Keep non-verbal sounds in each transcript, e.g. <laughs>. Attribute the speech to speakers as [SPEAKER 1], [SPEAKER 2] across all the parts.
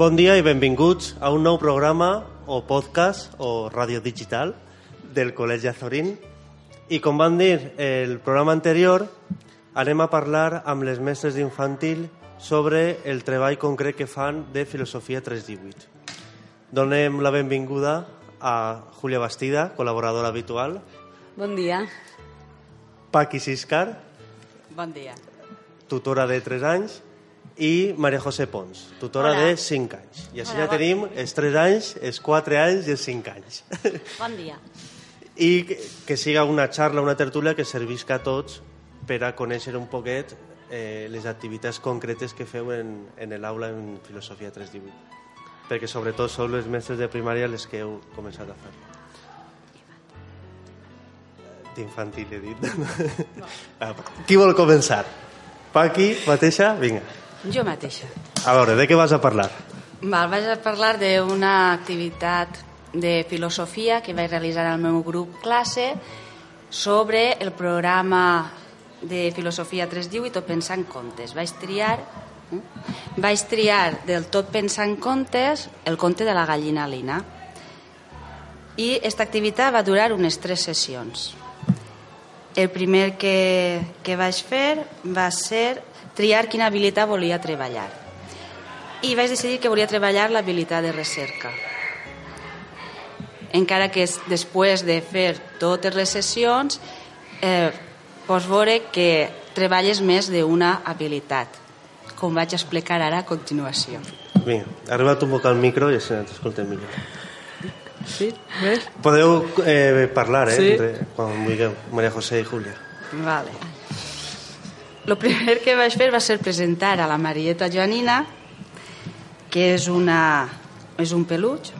[SPEAKER 1] Bon dia i benvinguts a un nou programa o podcast o ràdio digital del Col·legi Azorín. I com van dir el programa anterior, anem a parlar amb les mestres d'infantil sobre el treball concret que fan de Filosofia 318. Donem la benvinguda a Julia Bastida, col·laboradora habitual,
[SPEAKER 2] Bon dia.
[SPEAKER 1] Paqui Siscar,
[SPEAKER 2] Bon dia.
[SPEAKER 1] tutora de 3 anys, i Maria José Pons, tutora
[SPEAKER 2] Hola.
[SPEAKER 1] de 5 anys. I així
[SPEAKER 2] Hola,
[SPEAKER 1] ja
[SPEAKER 2] bon
[SPEAKER 1] tenim els 3 anys, els 4 anys i els 5 anys. <laughs>
[SPEAKER 2] Bon dia.
[SPEAKER 1] I que, que siga una xarra, una tertúlia que servisca a tots per a conèixer un poquet eh, les activitats concretes que feu en, en l'aula en Filosofia 318. Perquè sobretot sou les mestres de primària les que heu començat a fer. D'infantil, he dit. <laughs> Ah, Qui vol començar? Paqui, mateixa? Vinga.
[SPEAKER 2] Jo mateixa.
[SPEAKER 1] A veure, de què vas a parlar?
[SPEAKER 2] Val, vaig a parlar d'una activitat de filosofia que vaig realitzar al meu grup classe sobre el programa de filosofia 318 o pensar en contes. Vaig triar eh? vaig triar del tot pensar en contes el conte de la gallina lina. I aquesta activitat va durar unes tres sessions. El primer que, que vaig fer va ser triar quina habilitat volia treballar. I vaig decidir que volia treballar l'habilitat de recerca. Encara que és- després de fer totes les sessions eh, pots veure que treballes més d'una habilitat, com vaig explicar ara a continuació.
[SPEAKER 1] Vinga, arriba't un poc al micro i així t'escoltem millor.
[SPEAKER 2] Sí? Ves?
[SPEAKER 1] Podeu eh, parlar, eh?
[SPEAKER 2] Sí.
[SPEAKER 1] Entre, quan vulgueu, Maria José i Júlia.
[SPEAKER 2] Vale. Lo primer que vaig fer va ser presentar a la Marieta Joanina, que és, una, és un peluig.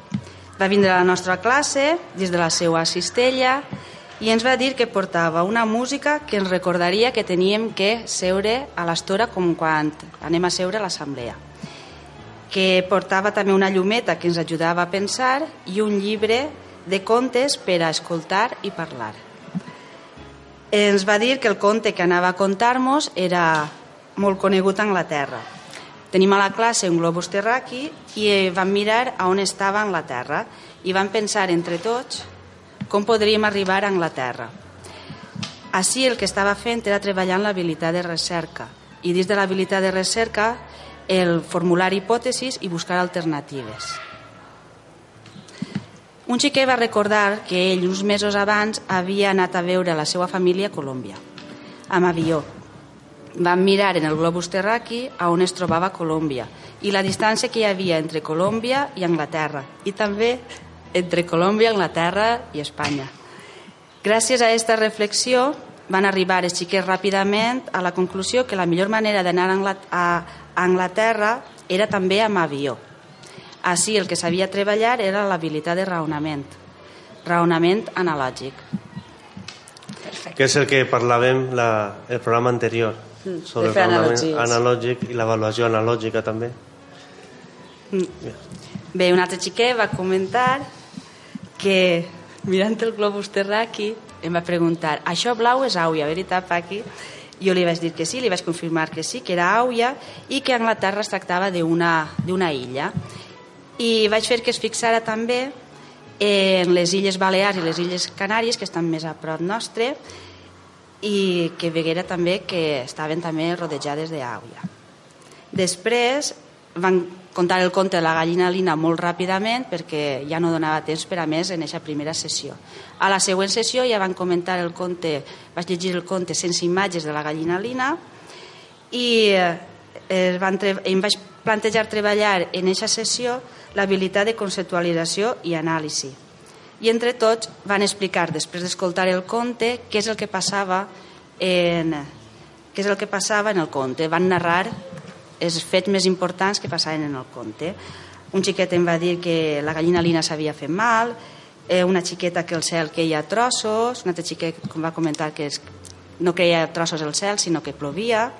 [SPEAKER 2] Va vindre a la nostra classe des de la seva cistella i ens va dir que portava una música que ens recordaria que teníem que seure a l'estora com quan anem a seure a l'assemblea que portava també una llumeta que ens ajudava a pensar i un llibre de contes per a escoltar i parlar. Ens va dir que el conte que anava a contar-nos era molt conegut a Anglaterra. Tenim a la classe un globus terraqui i eh, vam mirar a on estava Anglaterra i vam pensar entre tots com podríem arribar a Anglaterra. Així el que estava fent era treballant l'habilitat de recerca i dins de l'habilitat de recerca el formular hipòtesis i buscar alternatives. Un xiquet va recordar que ell, uns mesos abans, havia anat a veure la seva família a Colòmbia, amb avió. Van mirar en el globus terraqui a on es trobava Colòmbia i la distància que hi havia entre Colòmbia i Anglaterra i també entre Colòmbia, Anglaterra i Espanya. Gràcies a aquesta reflexió van arribar els xiquets ràpidament a la conclusió que la millor manera d'anar a Angla- a Anglaterra era també amb avió. Així el que sabia treballar era l'habilitat de raonament, raonament analògic.
[SPEAKER 1] Que és el que parlàvem la, el programa anterior, sobre el raonament
[SPEAKER 3] analogies.
[SPEAKER 1] analògic i l'avaluació analògica també.
[SPEAKER 2] Bé, un altre xiquet va comentar que mirant el globus terraqui em va preguntar això blau és Àuia, veritat, Paqui? Jo li vaig dir que sí, li vaig confirmar que sí, que era Àuia i que a Anglaterra es tractava d'una illa. I vaig fer que es fixara també en les Illes Balears i les Illes Canàries, que estan més a prop nostre, i que veguera també que estaven també rodejades d'Àuia. Després van contar el conte de la gallina lina molt ràpidament perquè ja no donava temps per a més en aquesta primera sessió. A la següent sessió ja van comentar el conte, vaig llegir el conte sense imatges de la gallina lina i eh, es van em vaig plantejar treballar en aquesta sessió l'habilitat de conceptualització i anàlisi. I entre tots van explicar, després d'escoltar el conte, què és el que passava en, què és el que passava en el conte. Van narrar els fets més importants que passaven en el conte. Un xiquet em va dir que la gallina lina s'havia fet mal, eh, una xiqueta que el cel queia a trossos, un altre xiquet com va comentar que es, no queia a trossos el cel, sinó que plovia,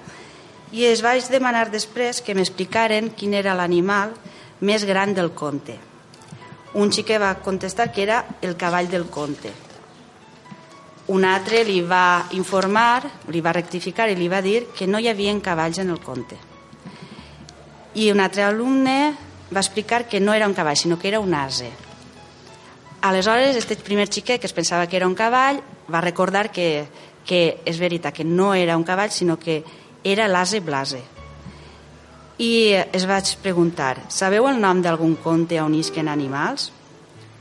[SPEAKER 2] i es vaig demanar després que m'explicaren quin era l'animal més gran del conte. Un xiquet va contestar que era el cavall del conte. Un altre li va informar, li va rectificar i li va dir que no hi havia cavalls en el conte. I un altre alumne va explicar que no era un cavall, sinó que era un ase. Aleshores, aquest primer xiquet, que es pensava que era un cavall, va recordar que, que és veritat que no era un cavall, sinó que era l'ase blase. I es vaig preguntar, sabeu el nom d'algun conte on isquen animals?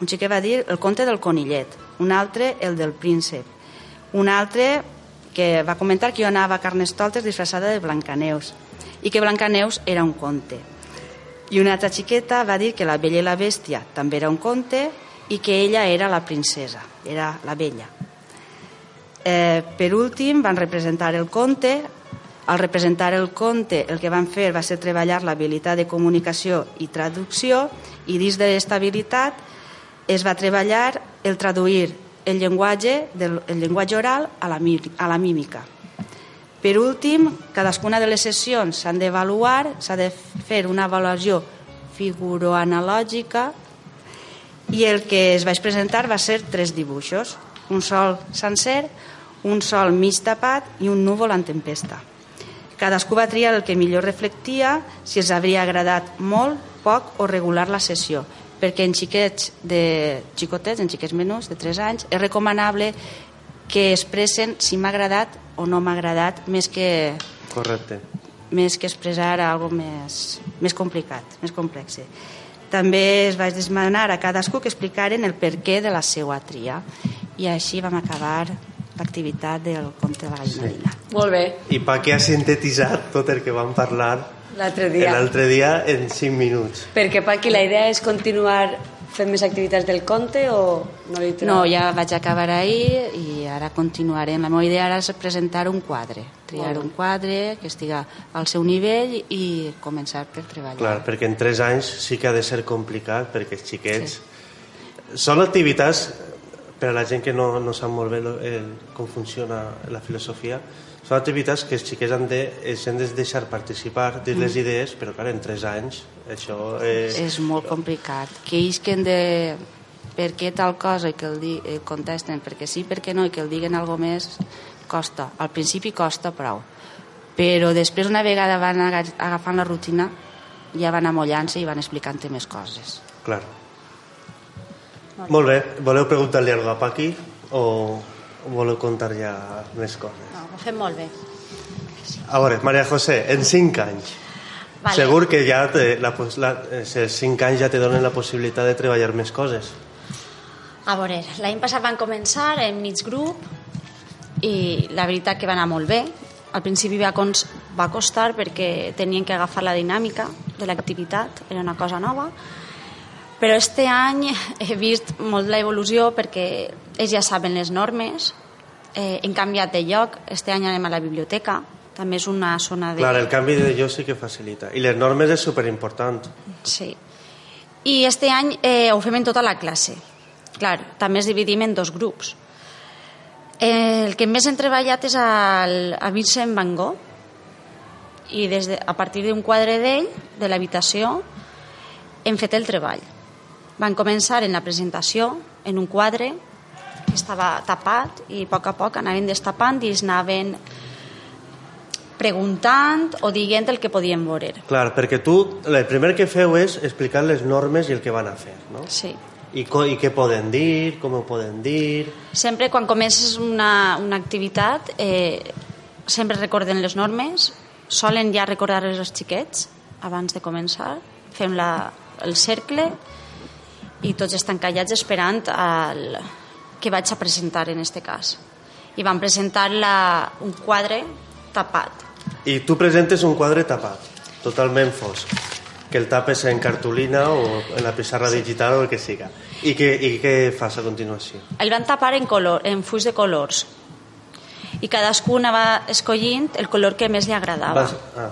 [SPEAKER 2] Un xiquet va dir el conte del conillet, un altre el del príncep, un altre que va comentar que jo anava a Carnestoltes disfressada de Blancaneus i que Blancaneus era un conte. I una altra xiqueta va dir que la Bella i la Bèstia també era un conte i que ella era la princesa, era la Bella. Eh, per últim, van representar el conte. Al representar el conte, el que van fer va ser treballar l'habilitat de comunicació i traducció i dins d'aquesta habilitat es va treballar el traduir el llenguatge, del, el llenguatge oral a la, a la mímica. Per últim, cadascuna de les sessions s'han d'avaluar, s'ha de fer una avaluació figuroanalògica i el que es vaig presentar va ser tres dibuixos, un sol sencer, un sol mig tapat i un núvol en tempesta. Cadascú va triar el que millor reflectia si els havia agradat molt, poc o regular la sessió, perquè en xiquets de xicotets, en xiquets menús de 3 anys, és recomanable que expressen si m'ha agradat o no m'ha agradat més que
[SPEAKER 1] Correcte.
[SPEAKER 2] més que expressar algo més, més complicat, més complex. També es vaig demanar a cadascú que explicaren el perquè de la seva tria i així vam acabar l'activitat del conte de la gallina
[SPEAKER 1] Sí.
[SPEAKER 3] Molt bé,
[SPEAKER 1] I Paqui ha sintetitzat tot el que vam parlar
[SPEAKER 3] l'altre dia.
[SPEAKER 1] l'altre dia en 5 minuts.
[SPEAKER 3] Perquè, Paqui, la idea és continuar fent més activitats del conte o no li
[SPEAKER 2] No, ja vaig acabar ahir i ara continuarem. La meva idea ara és presentar un quadre, triar
[SPEAKER 3] bé.
[SPEAKER 2] un quadre que estiga al seu nivell i començar per treballar.
[SPEAKER 1] Clar, perquè en 3 anys sí que ha de ser complicat, perquè els xiquets... Són activitats, per a la gent que no, no sap molt bé lo- el, com funciona la filosofia, són activitats que els xiquets han de, els hem de deixar participar, dir les idees, però clar, en 3 anys això és...
[SPEAKER 2] És molt complicat. Que isquen de per què tal cosa i que el, di, eh, contesten perquè sí, perquè no i que el diguen algo més costa. Al principi costa prou. Però després una vegada van aga- agafant la rutina ja van amollant-se i van explicant més coses.
[SPEAKER 1] Clar. Molt bé. Voleu preguntar-li alguna cosa a Paqui o voleu contar ja més coses?
[SPEAKER 4] No, ho fem molt bé.
[SPEAKER 1] A veure, Maria José, en 5 anys,
[SPEAKER 4] Vale.
[SPEAKER 1] segur que ja te, la, la, els 5 anys ja te donen la possibilitat de treballar més coses.
[SPEAKER 4] A veure, l'any passat van començar en mig grup i la veritat que va anar molt bé. Al principi va, va costar perquè tenien que agafar la dinàmica de l'activitat, era una cosa nova, però este any he vist molt la evolució perquè ells ja saben les normes, eh, hem canviat de lloc, este any anem a la biblioteca, també és una zona de...
[SPEAKER 1] Clar, el canvi de lloc sí que facilita. I les normes és superimportant.
[SPEAKER 4] Sí. I este any eh, ho fem en tota la classe. Clar, també ens dividim en dos grups. Eh, el que més hem treballat és el, a Vincent Van Gogh i des de, a partir d'un quadre d'ell, de l'habitació, hem fet el treball. Van començar en la presentació, en un quadre que estava tapat i a poc a poc anaven destapant i es anaven preguntant o dient el que podien veure.
[SPEAKER 1] Clar, perquè tu, el primer que feu és explicar les normes i el que van a fer, no?
[SPEAKER 4] Sí.
[SPEAKER 1] I, i què poden dir, com ho poden dir...
[SPEAKER 4] Sempre quan comences una, una activitat eh, sempre recorden les normes, solen ja recordar-les als xiquets abans de començar, fem la, el cercle i tots estan callats esperant el, que vaig a presentar en este cas. I van presentar la, un quadre tapat.
[SPEAKER 1] I tu presentes un quadre tapat, totalment fosc, que el tapes en cartolina o en la pissarra digital o el que siga. I què, i què fas a continuació?
[SPEAKER 4] El van tapar en, color, en fulls de colors i cadascú anava escollint el color que més li agradava.
[SPEAKER 1] Vas, ah,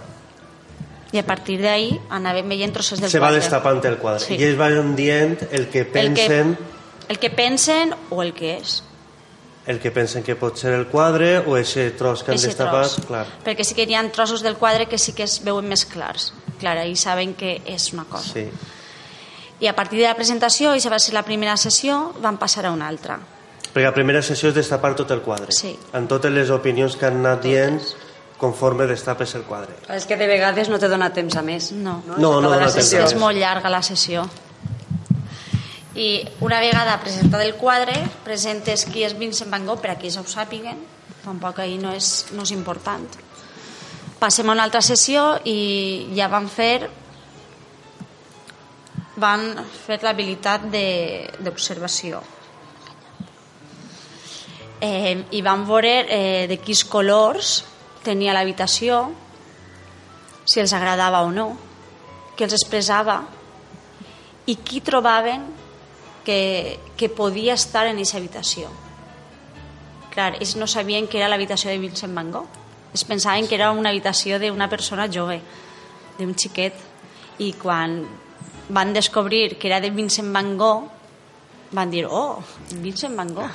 [SPEAKER 4] I a partir d'ahí anàvem veient trossos del
[SPEAKER 1] se va
[SPEAKER 4] quadre.
[SPEAKER 1] destapant el quadre.
[SPEAKER 4] Sí.
[SPEAKER 1] I ells van dient el que
[SPEAKER 4] el
[SPEAKER 1] pensen...
[SPEAKER 4] que, el que pensen o el que és.
[SPEAKER 1] el que pensen que pot ser el quadre o ese tros que han
[SPEAKER 4] Eixe
[SPEAKER 1] destapat,
[SPEAKER 4] tros.
[SPEAKER 1] clar.
[SPEAKER 4] Perquè sí que hi ha trossos del quadre que sí que es veuen més clars. Clar, ahí saben que és una cosa.
[SPEAKER 1] Sí.
[SPEAKER 4] I a partir de la presentació, i va ser la primera sessió, van passar a una altra.
[SPEAKER 1] Perquè la primera sessió és destapar tot el quadre.
[SPEAKER 4] Sí.
[SPEAKER 1] En totes les opinions que han anat dient, conforme destapes el quadre.
[SPEAKER 3] És que de vegades no te dona temps a més.
[SPEAKER 4] No.
[SPEAKER 1] No, no
[SPEAKER 3] S'acaba
[SPEAKER 1] dona
[SPEAKER 3] la
[SPEAKER 1] temps
[SPEAKER 4] És molt llarga la sessió. I una vegada presentat el quadre, presentes qui és Vincent Van Gogh, per a qui ja ho sàpiguen, tampoc ahir no és, no és important. Passem a una altra sessió i ja van fer van fer l'habilitat de- d'observació. Eh, I van veure eh, de quins colors tenia l'habitació, si els agradava o no, què els expressava i qui trobaven que, que podia estar en aquesta habitació. Clar, ells no sabien que era l'habitació de Vincent Van Gogh. Es pensaven que era una habitació d'una persona jove, d'un xiquet. I quan van descobrir que era de Vincent Van Gogh, van dir, oh, Vincent Van Gogh.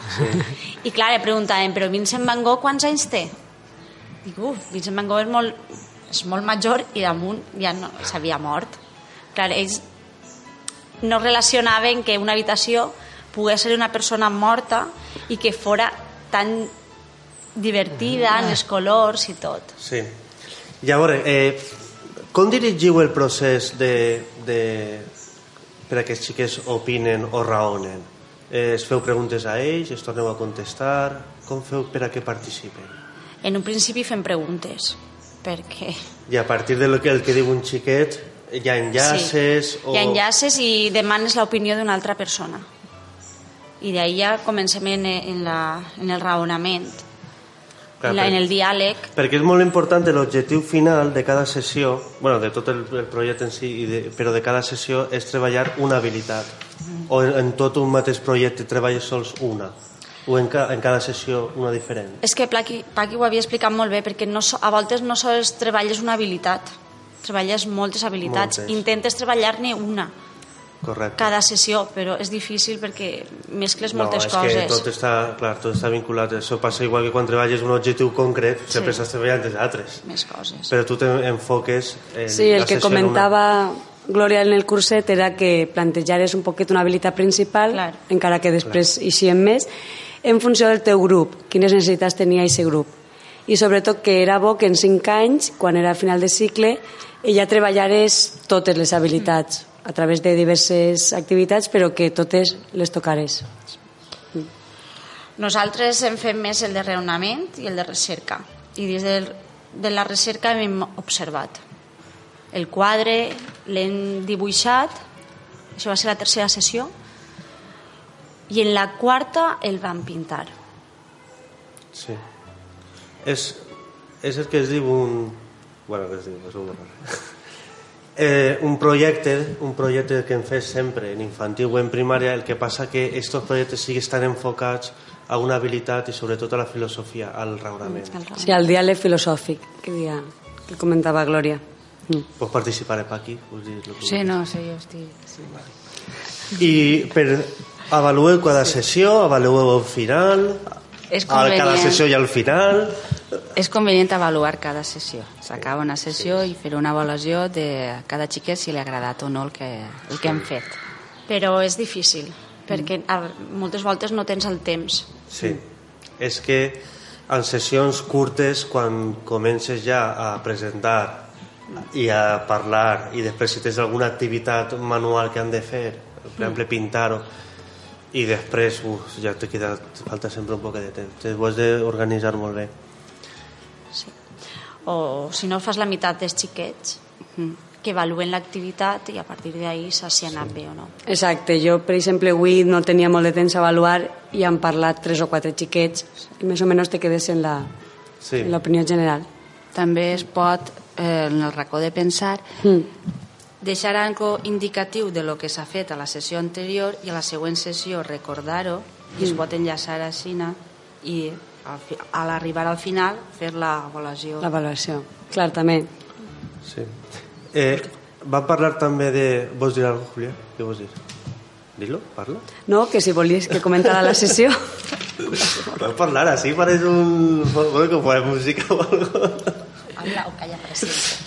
[SPEAKER 4] I clar, preguntaven, però Vincent Van Gogh quants anys té? Dic, uf, Vincent Van Gogh és molt, és molt major i damunt ja no, s'havia mort. Clar, ells no relacionaven que una habitació pogués ser una persona morta i que fora tan divertida en els colors i tot.
[SPEAKER 1] Sí. Llavors, eh, com dirigiu el procés de, de, per a que els xiquets opinen o raonen? Eh, es feu preguntes a ells, es torneu a contestar? Com feu per a que participen?
[SPEAKER 4] En un principi fem preguntes, perquè
[SPEAKER 1] I a partir de lo que, el que diu un xiquet, hi ha enllaces?
[SPEAKER 4] Sí. Hi ha enllaces i demanes l'opinió d'una altra persona. I d'ahir ja comencem en, en, la, en el raonament,
[SPEAKER 1] Clar,
[SPEAKER 4] en, la, en el diàleg.
[SPEAKER 1] Perquè és molt important l'objectiu final de cada sessió, bueno, de tot el, el projecte en si, i de, però de cada sessió és treballar una habilitat. O en, en tot un mateix projecte treballes sols una. O en, ca, en cada sessió una diferent.
[SPEAKER 4] És que Paqui, Paqui ho havia explicat molt bé, perquè no, a voltes no sols treballes una habilitat, treballes moltes habilitats.
[SPEAKER 1] Moltes.
[SPEAKER 4] Intentes treballar-ne una
[SPEAKER 1] Correcte.
[SPEAKER 4] cada sessió, però és difícil perquè mescles
[SPEAKER 1] no,
[SPEAKER 4] moltes
[SPEAKER 1] és
[SPEAKER 4] coses.
[SPEAKER 1] que tot està, clar, tot està vinculat. Això passa igual que quan treballes un objectiu concret,
[SPEAKER 4] Sí.
[SPEAKER 1] sempre estàs treballant els altres.
[SPEAKER 4] Més coses.
[SPEAKER 1] Però tu t'enfoques en
[SPEAKER 3] Sí, el
[SPEAKER 1] la
[SPEAKER 3] que
[SPEAKER 1] en una.
[SPEAKER 3] comentava Glòria en el curset era que plantejares un poquet una habilitat principal,
[SPEAKER 4] Clar.
[SPEAKER 3] encara que després eixien més, en funció del teu grup, quines necessitats tenia aquest grup. I sobretot que era bo que en cinc anys, quan era final de cicle, ja treballares totes les habilitats a través de diverses activitats, però que totes les tocares.
[SPEAKER 4] Nosaltres hem fet més el de raonament i el de recerca. I des del, de la recerca hem observat. El quadre l'hem dibuixat, això va ser la tercera sessió, i en la quarta el vam pintar.
[SPEAKER 1] Sí. És, és el que es diu un... Bueno, que es diu, és un. <laughs> Eh, un projecte, un projecte que hem fet sempre en infantil o en primària, el que passa que aquests projectes sí que estan enfocats a una habilitat i sobretot a la filosofia, al raonament.
[SPEAKER 3] Sí, el diàleg filosòfic, que, dia, que comentava Glòria. Mm.
[SPEAKER 1] Pots participar eh, aquí? Dir el que
[SPEAKER 2] Sí, no, sí, jo estic... Sí.
[SPEAKER 1] I per avalueu cada sessió, avalueu el final,
[SPEAKER 2] És
[SPEAKER 1] a cada
[SPEAKER 2] convenient.
[SPEAKER 1] sessió i al final...
[SPEAKER 2] És convenient avaluar cada sessió. S'acaba una sessió i fer una avaluació de cada xiquet si li ha agradat o no el que, el que hem fet.
[SPEAKER 4] Però és difícil, perquè moltes voltes no tens el temps.
[SPEAKER 1] Sí, és que en sessions curtes, quan comences ja a presentar i a parlar i després si tens alguna activitat manual que han de fer, per exemple pintar-ho, i després uf, ja te queda, te falta sempre un poc de temps. Te ho has d'organitzar molt bé.
[SPEAKER 4] Sí. O si no fas la meitat dels xiquets, que evaluen l'activitat i a partir d'ahir sa si ha anat bé o no.
[SPEAKER 3] Exacte, jo per exemple avui no tenia molt de temps a avaluar i han parlat tres o quatre xiquets i més o menys te quedes en la-
[SPEAKER 1] Sí,
[SPEAKER 3] en l'opinió general.
[SPEAKER 2] També es pot, eh, en el racó de pensar,
[SPEAKER 3] Mm.
[SPEAKER 2] Deixar algo indicatiu de lo que s'ha fet a la sessió anterior i a la següent sessió recordar-ho i es pot enllaçar a Xina i a l'arribar al final fer l'avaluació.
[SPEAKER 3] L'avaluació, clar, també.
[SPEAKER 1] sí. Eh, vam parlar també de... Vols dir alguna cosa, Julià? Què vols dir? Dilo, parla.
[SPEAKER 3] No, que si volies que comentara la sessió. <laughs>
[SPEAKER 1] Podeu parlar així, pareix un... Bueno, que posa música o algo.
[SPEAKER 4] Habla o calla presència.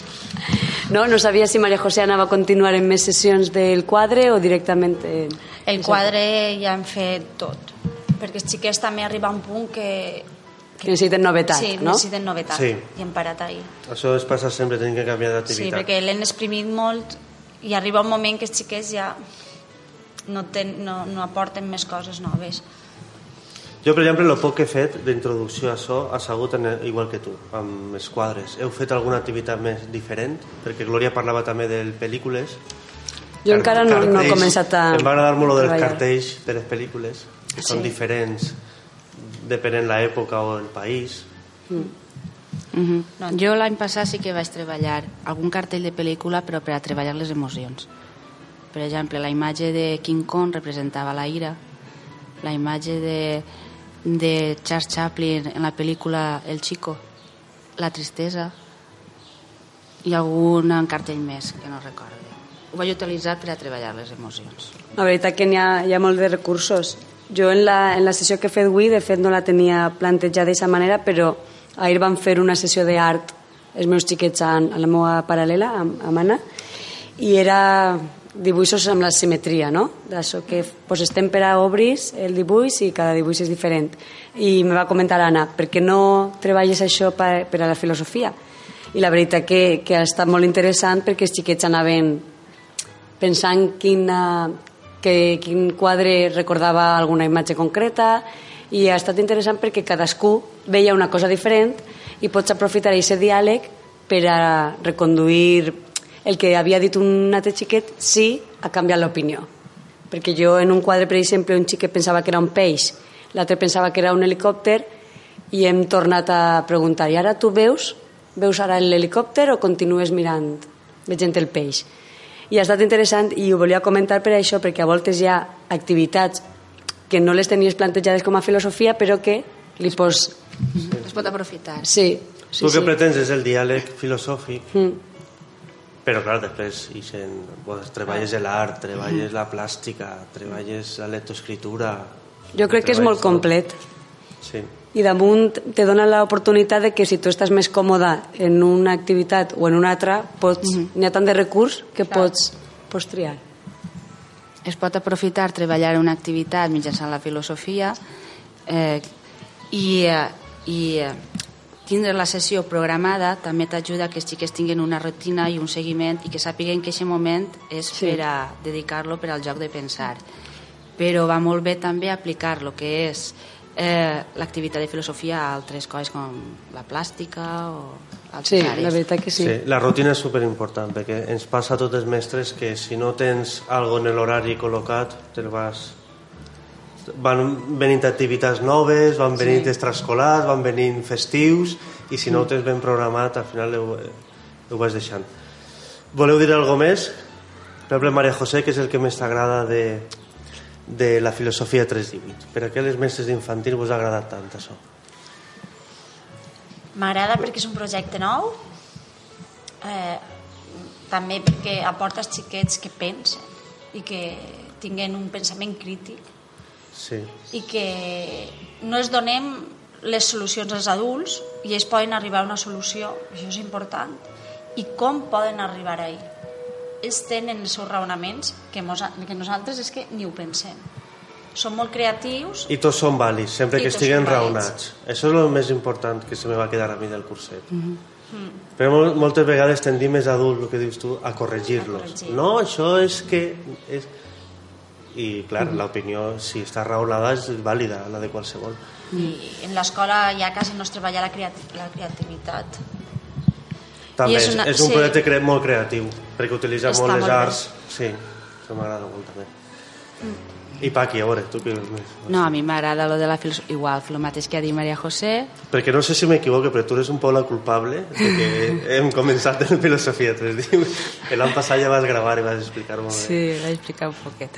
[SPEAKER 3] No, no sabia si Maria José anava a continuar en més sessions del quadre o directament... En...
[SPEAKER 4] El quadre ja hem fet tot, perquè els xiquets també arriba a un punt que
[SPEAKER 3] Que necessiten novetat,
[SPEAKER 4] sí,
[SPEAKER 3] no?
[SPEAKER 4] necessiten novetat.
[SPEAKER 1] Sí.
[SPEAKER 4] I hem parat ahir.
[SPEAKER 1] Això es passa sempre, tenim que canviar
[SPEAKER 4] Sí,
[SPEAKER 1] d'activitat.
[SPEAKER 4] perquè l'hem exprimit molt i arriba un moment que els xiquets ja no, ten, no, no aporten més coses noves.
[SPEAKER 1] Jo, per exemple, el poc que he fet d'introducció a això ha sigut en, igual que tu, amb els quadres. Heu fet alguna activitat més diferent? Perquè Glòria parlava també de pel·lícules.
[SPEAKER 3] Jo encara no, no he començat a
[SPEAKER 1] Em va agradar molt lo dels cartells de les pel·lícules, que són
[SPEAKER 3] Sí.
[SPEAKER 1] diferents depenent l'època o el país.
[SPEAKER 2] Uh -huh. no. Jo l'any passat sí que vaig treballar algun cartell de pel·lícula però per a treballar les emocions. Per exemple, la imatge de King Kong representava la ira, la imatge de, de Charles Chaplin en la pel·lícula El Chico, la tristesa i algun cartell més que no recordo. Ho vaig utilitzar per a treballar les emocions.
[SPEAKER 3] La veritat que n'hi ha, hi ha molt de recursos. Jo en la, en la sessió que he fet avui, de fet no la tenia plantejada d'aquesta manera, però ahir vam fer una sessió d'art els meus xiquets a, a la meva paral·lela, amb, amb Anna, i era dibuixos amb la simetria, no? D'això que pues, estem per a obris el dibuix i cada dibuix és diferent. I me va comentar Anna, per què no treballes això per, per a la filosofia? I la veritat que, que ha estat molt interessant perquè els xiquets anaven pensant quina, que, quin quadre recordava alguna imatge concreta i ha estat interessant perquè cadascú veia una cosa diferent i pots aprofitar aquest diàleg per a reconduir el que havia dit un altre xiquet sí ha canviat l'opinió perquè jo en un quadre, per exemple, un xiquet pensava que era un peix, l'altre pensava que era un helicòpter i hem tornat a preguntar i ara tu veus veus ara l'helicòpter o continues mirant veient el peix i ha estat interessant i ho volia comentar per això perquè a voltes hi ha activitats que no les tenies plantejades com a filosofia però que li pots...
[SPEAKER 2] Es pot aprofitar.
[SPEAKER 3] Sí, sí,
[SPEAKER 1] tu que
[SPEAKER 3] sí.
[SPEAKER 1] pretens és el diàleg filosòfic,
[SPEAKER 3] Mm.
[SPEAKER 1] Però clar, després ixen, pues, treballes l'art, treballes la plàstica, treballes la lectoescritura...
[SPEAKER 3] Jo crec que és molt complet.
[SPEAKER 1] Sí.
[SPEAKER 3] i damunt te dona l'oportunitat de que si tu estàs més còmoda en una activitat o en una altra, pots, n'hi ha tant de recurs que pots, pots triar.
[SPEAKER 2] es pot aprofitar treballar una activitat mitjançant la filosofia eh, i, eh, i eh, tindre la sessió programada també t'ajuda que els xiquets tinguin una rutina i un seguiment i que sàpiguen que aquest moment és
[SPEAKER 3] Sí.
[SPEAKER 2] per a dedicar-lo per al joc de pensar però va molt bé també aplicar lo que és eh, l'activitat de filosofia a altres coses com la plàstica o altres
[SPEAKER 3] Sí,
[SPEAKER 2] àrees.
[SPEAKER 3] la veritat que sí.
[SPEAKER 1] Sí, la rutina és superimportant perquè ens passa a tots els mestres que si no tens algo en l'horari col·locat te'l vas van venint activitats noves, van venint sí. extraescolars, van venint festius i si no ho tens ben programat al final ho, ho vas deixant. Voleu dir alguna més? Per exemple, Maria José, que és el que més t'agrada de, de la filosofia 318. Per a què les mestres d'infantil vos ha agradat tant això?
[SPEAKER 4] M'agrada perquè és un projecte nou, eh, també perquè aporta als xiquets que pensen i que tinguen un pensament crític
[SPEAKER 1] Sí.
[SPEAKER 4] i que no es donem les solucions als adults i ells poden arribar a una solució, això és important, i com poden arribar ahí. Ells tenen els seus raonaments que, mos, que nosaltres és que ni ho pensem. Som molt creatius
[SPEAKER 1] I tots són vàlids, sempre que estiguen
[SPEAKER 4] són
[SPEAKER 1] raonats. Això és el més important que se me va quedar a mi del curset. Mm. -hmm. Però mol moltes vegades tendim més adults, el que dius tu, a corregir-los.
[SPEAKER 4] A corregir.
[SPEAKER 1] No, això és que... És... I, clar,
[SPEAKER 4] Mhm.
[SPEAKER 1] l'opinió, si està raonada, és vàlida, la de qualsevol.
[SPEAKER 4] i en l'escola ja quasi no es treballa la, creat la creativitat.
[SPEAKER 1] També
[SPEAKER 4] I
[SPEAKER 1] és, una, és un
[SPEAKER 4] sí.
[SPEAKER 1] projecte cre molt creatiu, perquè utilitza
[SPEAKER 4] Està
[SPEAKER 1] molt les
[SPEAKER 4] molt bé.
[SPEAKER 1] arts. Sí, això m'agrada molt també. I Paqui, a veure, tu què més?
[SPEAKER 2] No, a mi m'agrada lo de la filosofia, igual, el mateix que ha dit Maria José,
[SPEAKER 1] Perquè no sé si m'equivoco, però tu eres un poc la culpable de que <laughs> hem començat en filosofia 3D. Que <laughs> l'any passat ja vas gravar i vas explicar molt bé.
[SPEAKER 2] Sí, vaig explicar un poquet.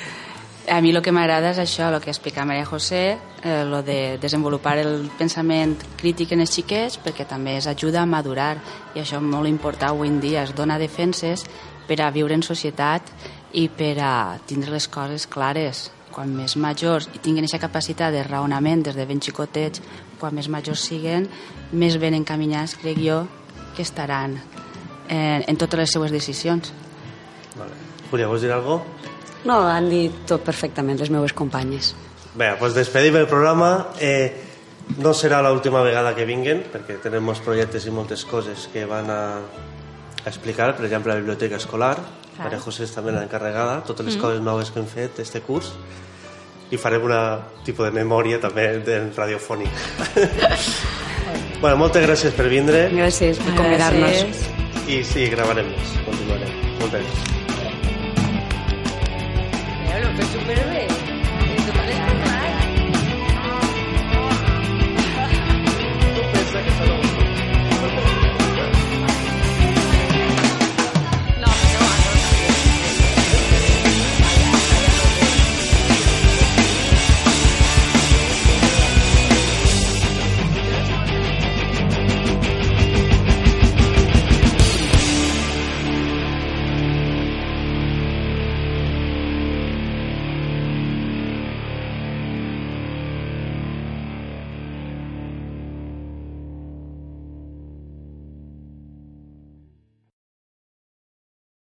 [SPEAKER 2] A mi el que m'agrada és això, el que explica Maria José, eh, lo de desenvolupar el pensament crític en els xiquets, perquè també es ajuda a madurar, i això és molt important avui en dia, es dona defenses per a viure en societat i per a tindre les coses clares. Quan més majors i tinguin aquesta capacitat de raonament des de ben xicotets, quan més majors siguen, més ben encaminats, crec jo, que estaran en, en totes les seues decisions.
[SPEAKER 1] Vale. Júlia, vols dir alguna cosa?
[SPEAKER 3] No, han dit tot perfectament les meves companyes.
[SPEAKER 1] Bé, doncs despedim el programa. Eh, no serà l'última vegada que vinguen, perquè tenem molts projectes i moltes coses que van a, a explicar, per exemple, la biblioteca escolar,
[SPEAKER 4] Clar.
[SPEAKER 1] Maria José és també l'encarregada, totes les coses noves que hem fet este curs, i farem una tipus de memòria també del radiofònic. <laughs> bueno, moltes gràcies per vindre
[SPEAKER 3] Gràcies per convidar-nos.
[SPEAKER 1] I sí, gravarem més, continuarem. Moltes gràcies.